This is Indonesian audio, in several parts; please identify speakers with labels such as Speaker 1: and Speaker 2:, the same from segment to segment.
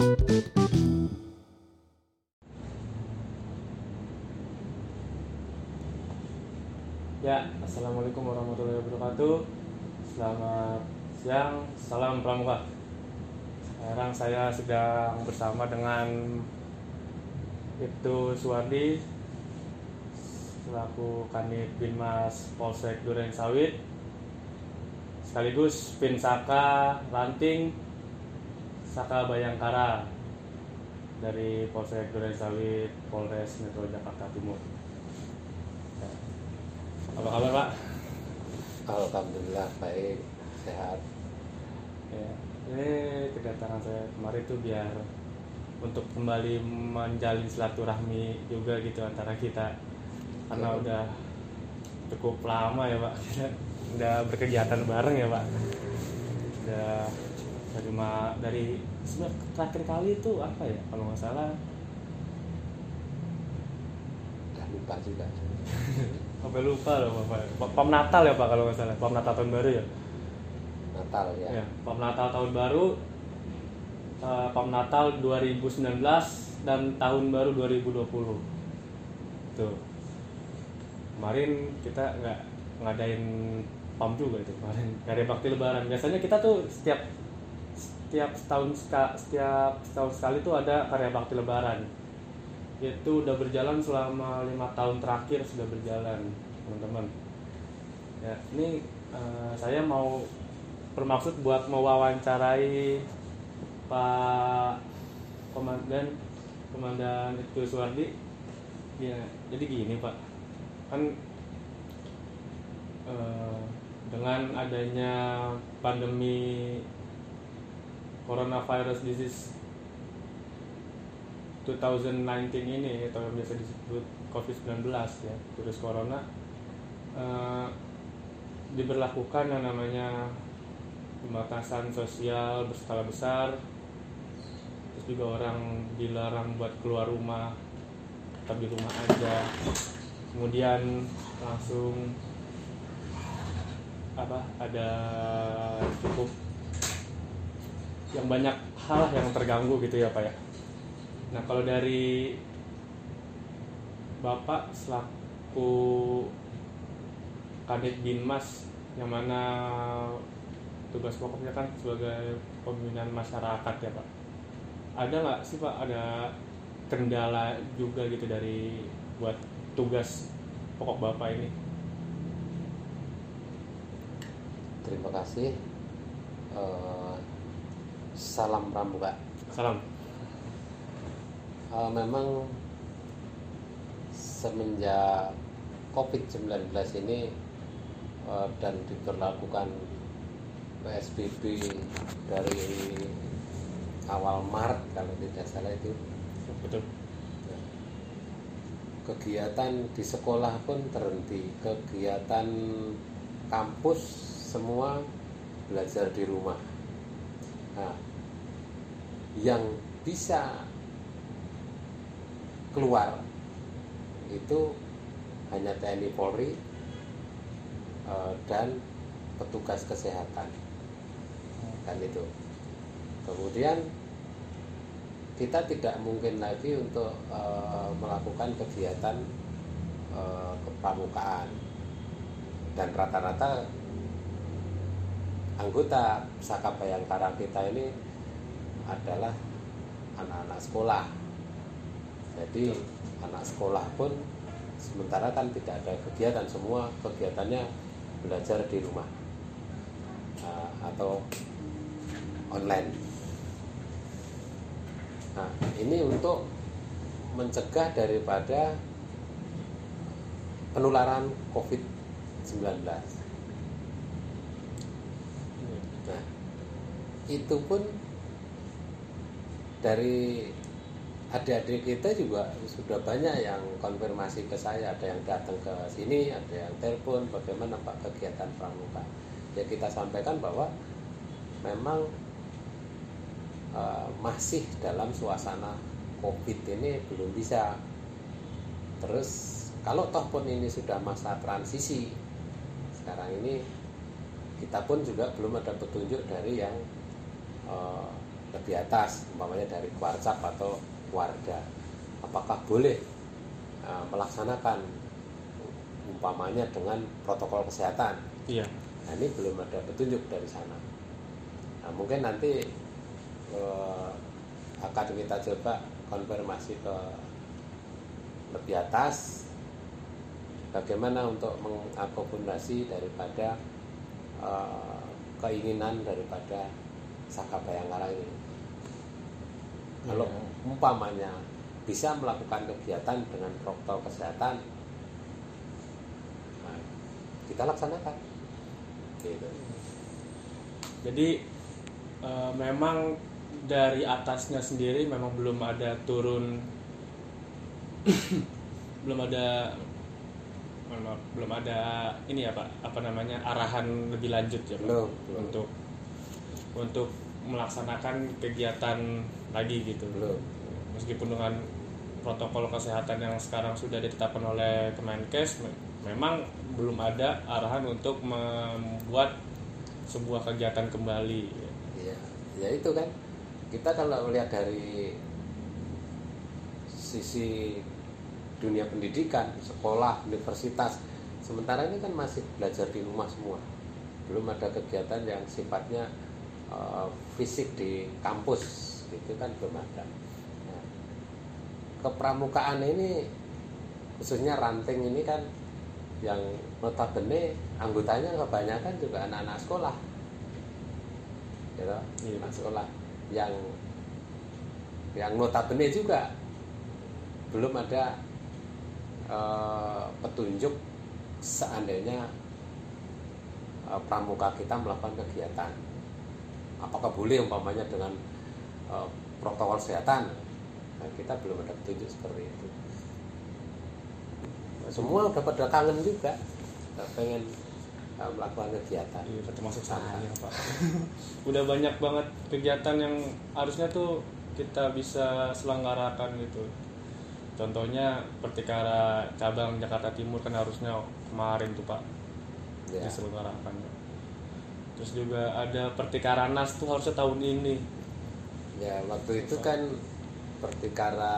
Speaker 1: Ya, assalamualaikum warahmatullahi wabarakatuh. Selamat siang, salam pramuka. Sekarang saya sedang bersama dengan Ibtu Suwardi selaku Kanit Binmas Polsek Duren Sawit sekaligus Pinsaka Ranting Saka Bayangkara dari Polsek Duren Sawit Polres Metro Jakarta Timur. Ya. Apa kabar Pak?
Speaker 2: Alhamdulillah baik sehat.
Speaker 1: Ya, ini kedatangan saya kemarin tuh biar untuk kembali menjalin silaturahmi juga gitu antara kita karena
Speaker 2: Hmm.
Speaker 1: udah cukup lama ya Pak udah berkegiatan bareng ya Pak udah dari ma- dari terakhir kali itu apa ya kalau nggak salah
Speaker 2: Udah lupa juga.
Speaker 1: sampai lupa loh Bapak Pa- Pam Natal ya Pak kalau nggak salah Pam Natal tahun baru ya
Speaker 2: Natal ya.
Speaker 1: Ya, Pam Natal tahun baru, eh, Pam Natal 2019 dan tahun baru 2020. Tuh. Kemarin kita nggak ngadain Pam juga itu kemarin. Gak ada bakti lebaran. Biasanya kita tuh setiap setiap setahun setiap setahun sekali tuh ada karya bakti lebaran. Itu udah berjalan selama lima tahun terakhir sudah berjalan, teman-teman. Ya, ini eh, saya mau bermaksud buat mewawancarai Pak Komandan Komandan itu Suwardi ya jadi gini Pak kan eh, dengan adanya pandemi coronavirus disease 2019 ini atau yang biasa disebut COVID-19 ya virus corona eh, diberlakukan yang namanya pembatasan sosial berskala besar. Terus juga orang dilarang buat keluar rumah tetap di rumah aja. Kemudian langsung apa ada cukup yang banyak hal yang terganggu gitu ya pak ya. Nah kalau dari bapak selaku kadit binmas yang mana tugas pokoknya kan sebagai pembinaan masyarakat ya pak. Ada nggak sih pak ada kendala juga gitu dari buat tugas pokok bapak ini?
Speaker 2: Terima kasih. Eh, salam pramuka.
Speaker 1: salam.
Speaker 2: Eh, memang semenjak COVID-19 ini eh, dan diberlakukan PSBB dari awal Maret kalau tidak salah itu.
Speaker 1: Betul.
Speaker 2: Kegiatan di sekolah pun terhenti. Kegiatan kampus semua belajar di rumah. Nah, yang bisa keluar itu hanya TNI Polri eh, dan petugas kesehatan. Kan itu. Kemudian kita tidak mungkin lagi untuk eh, melakukan kegiatan eh, kepramukaan dan rata-rata anggota Saka Bayangkara kita ini adalah anak-anak sekolah. Jadi anak sekolah pun sementara kan tidak ada kegiatan semua kegiatannya belajar di rumah eh, atau online. Nah, ini untuk mencegah daripada penularan COVID-19. Nah, itu pun dari adik-adik kita juga sudah banyak yang konfirmasi ke saya, ada yang datang ke sini, ada yang telepon bagaimana Pak kegiatan pramuka. Ya kita sampaikan bahwa memang eh, masih dalam suasana COVID ini belum bisa. Terus kalau toh pun ini sudah masa transisi, sekarang ini kita pun juga belum ada petunjuk dari yang lebih atas umpamanya dari kuarcap atau warga. Apakah boleh uh, melaksanakan umpamanya dengan protokol kesehatan?
Speaker 1: Iya.
Speaker 2: Nah ini belum ada petunjuk dari sana. Nah mungkin nanti uh, akan kita coba konfirmasi ke lebih atas bagaimana untuk mengakomodasi daripada uh, keinginan daripada Saka Bayangkara ini. Kalau umpamanya bisa melakukan kegiatan dengan protokol kesehatan, nah, kita laksanakan. Gitu.
Speaker 1: jadi eh, memang dari atasnya sendiri memang belum ada turun belum ada belum ada ini ya pak apa namanya arahan lebih lanjut ya pak
Speaker 2: Belum, belum.
Speaker 1: untuk untuk melaksanakan kegiatan lagi gitu
Speaker 2: Belum.
Speaker 1: meskipun dengan protokol kesehatan yang sekarang sudah ditetapkan oleh Kemenkes me- memang belum ada arahan untuk membuat sebuah kegiatan kembali
Speaker 2: Iya, ya itu kan. Kita kalau melihat dari sisi dunia pendidikan, sekolah, universitas, sementara ini kan masih belajar di rumah semua. Belum ada kegiatan yang sifatnya eh, fisik di kampus, itu kan belum ada. Nah, kepramukaan ini khususnya ranting ini kan yang notabene anggotanya kebanyakan juga anak-anak sekolah. Gitu
Speaker 1: Iya,
Speaker 2: anak sekolah. Yang yang notabene juga belum ada eh, petunjuk seandainya eh, pramuka kita melakukan kegiatan. Apakah boleh umpamanya dengan eh, protokol kesehatan. Nah, kita belum ada petunjuk seperti itu. Semua udah pada kangen juga. Udah pengen eh, melakukan kegiatan.
Speaker 1: Iya, termasuk saya pak. Udah banyak banget kegiatan yang harusnya tuh kita bisa selenggarakan gitu. Contohnya pertikara cabang Jakarta Timur kan harusnya kemarin tuh pak.
Speaker 2: Ya.
Speaker 1: diselenggarakan terus juga ada pertikara nas tuh harusnya tahun ini
Speaker 2: Ya waktu itu kan pertikara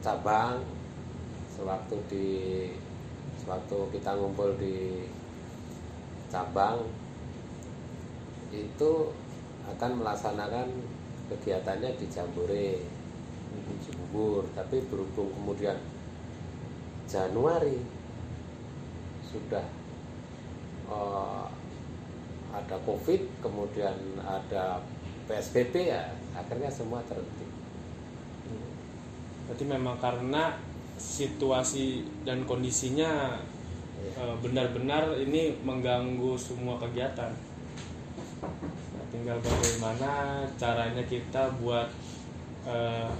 Speaker 2: cabang sewaktu di sewaktu kita ngumpul di cabang itu akan melaksanakan kegiatannya di Jambore Cibubur tapi berhubung kemudian Januari sudah eh, ada COVID kemudian ada PSBB ya akhirnya semua terhenti.
Speaker 1: Berarti memang karena situasi dan kondisinya
Speaker 2: Iya.
Speaker 1: eh, benar-benar ini mengganggu semua kegiatan. Nah, tinggal bagaimana caranya kita buat eh,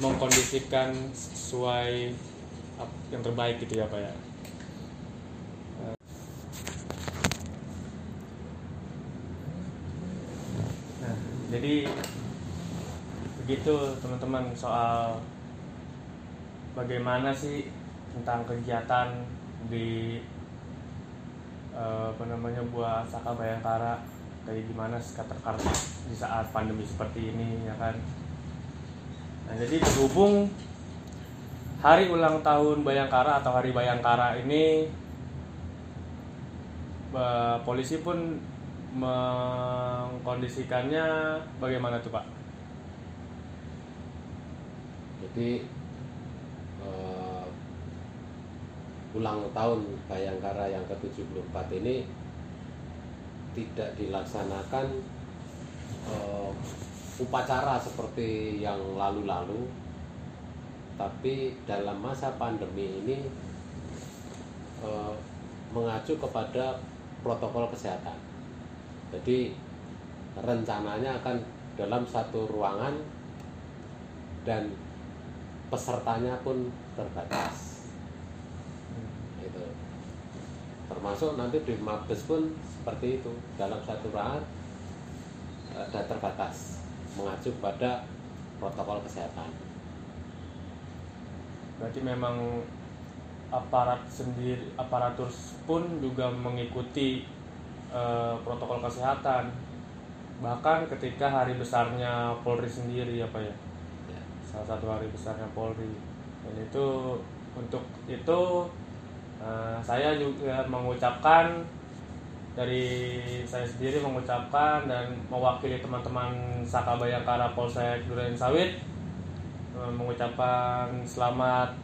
Speaker 1: mengkondisikan sesuai yang terbaik gitu ya pak ya Nah, jadi begitu teman-teman soal bagaimana sih tentang kegiatan di eh, apa namanya buah Saka Bayangkara kayak gimana skaterkarma di saat pandemi seperti ini ya kan. Nah, jadi berhubung hari ulang tahun Bayangkara atau Hari Bayangkara ini eh, polisi pun mengkondisikannya bagaimana tuh Pak?
Speaker 2: jadi eh, ulang tahun Bayangkara yang ke-74 ini tidak dilaksanakan eh, upacara seperti yang lalu-lalu tapi dalam masa pandemi ini eh, mengacu kepada protokol kesehatan jadi rencananya akan dalam satu ruangan dan pesertanya pun terbatas. Itu termasuk nanti di Mabes pun seperti itu. Dalam satu ruangan ada terbatas. Mengacu pada protokol kesehatan.
Speaker 1: Berarti memang aparat sendiri aparatur pun juga mengikuti Eh, protokol kesehatan. Bahkan ketika hari besarnya Polri sendiri apa ya,
Speaker 2: ya.
Speaker 1: salah satu hari besarnya Polri. Dan itu untuk itu eh, saya juga mengucapkan dari saya sendiri mengucapkan dan mewakili teman-teman Sakabayakara Polsek Duren Sawit eh, mengucapkan selamat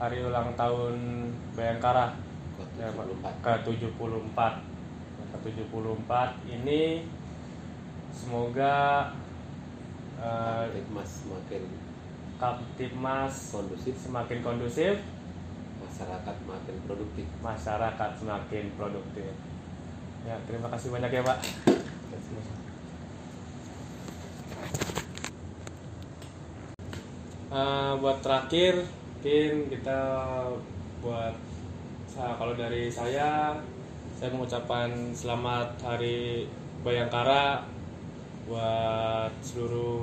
Speaker 1: hari ulang tahun Bayangkara. Ke-74. Ya, ke-74 ini semoga uh,
Speaker 2: mas semakin
Speaker 1: Kaptipmas
Speaker 2: kondusif.
Speaker 1: semakin kondusif.
Speaker 2: Masyarakat semakin produktif.
Speaker 1: Masyarakat semakin produktif. Ya terima kasih banyak ya Pak. Uh, buat terakhir mungkin kita buat nah, kalau dari saya saya mengucapkan selamat hari Bayangkara buat seluruh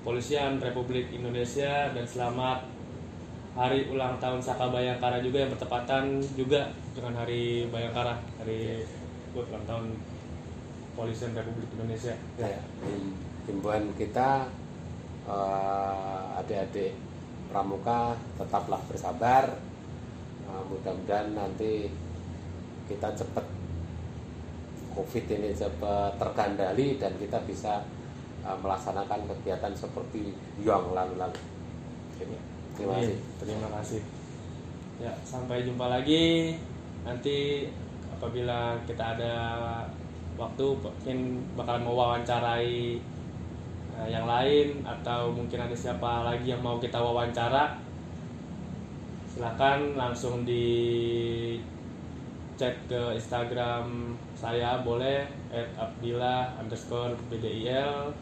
Speaker 1: Polisian Republik Indonesia dan selamat hari ulang tahun Saka Bayangkara juga yang bertepatan juga dengan hari Bayangkara hari buat ulang tahun Polisian Republik Indonesia
Speaker 2: Ya, him- himbauan kita eh, adik-adik pramuka tetaplah bersabar. Eh, mudah-mudahan nanti kita cepat COVID ini cepat terkendali dan kita bisa eh, melaksanakan kegiatan seperti yang lalu-lalu. Terima kasih.
Speaker 1: Terima kasih. Ya, sampai jumpa lagi. Nanti apabila kita ada waktu mungkin bakalan mau wawancarai eh, yang lain atau mungkin ada siapa lagi yang mau kita wawancara. Silakan langsung di chat ke Instagram saya boleh @abdillah underscore bdil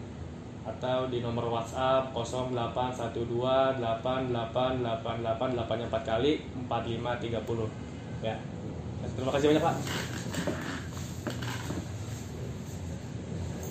Speaker 1: atau di nomor WhatsApp 08128888 8 4 kali 4530 ya terima kasih banyak Pak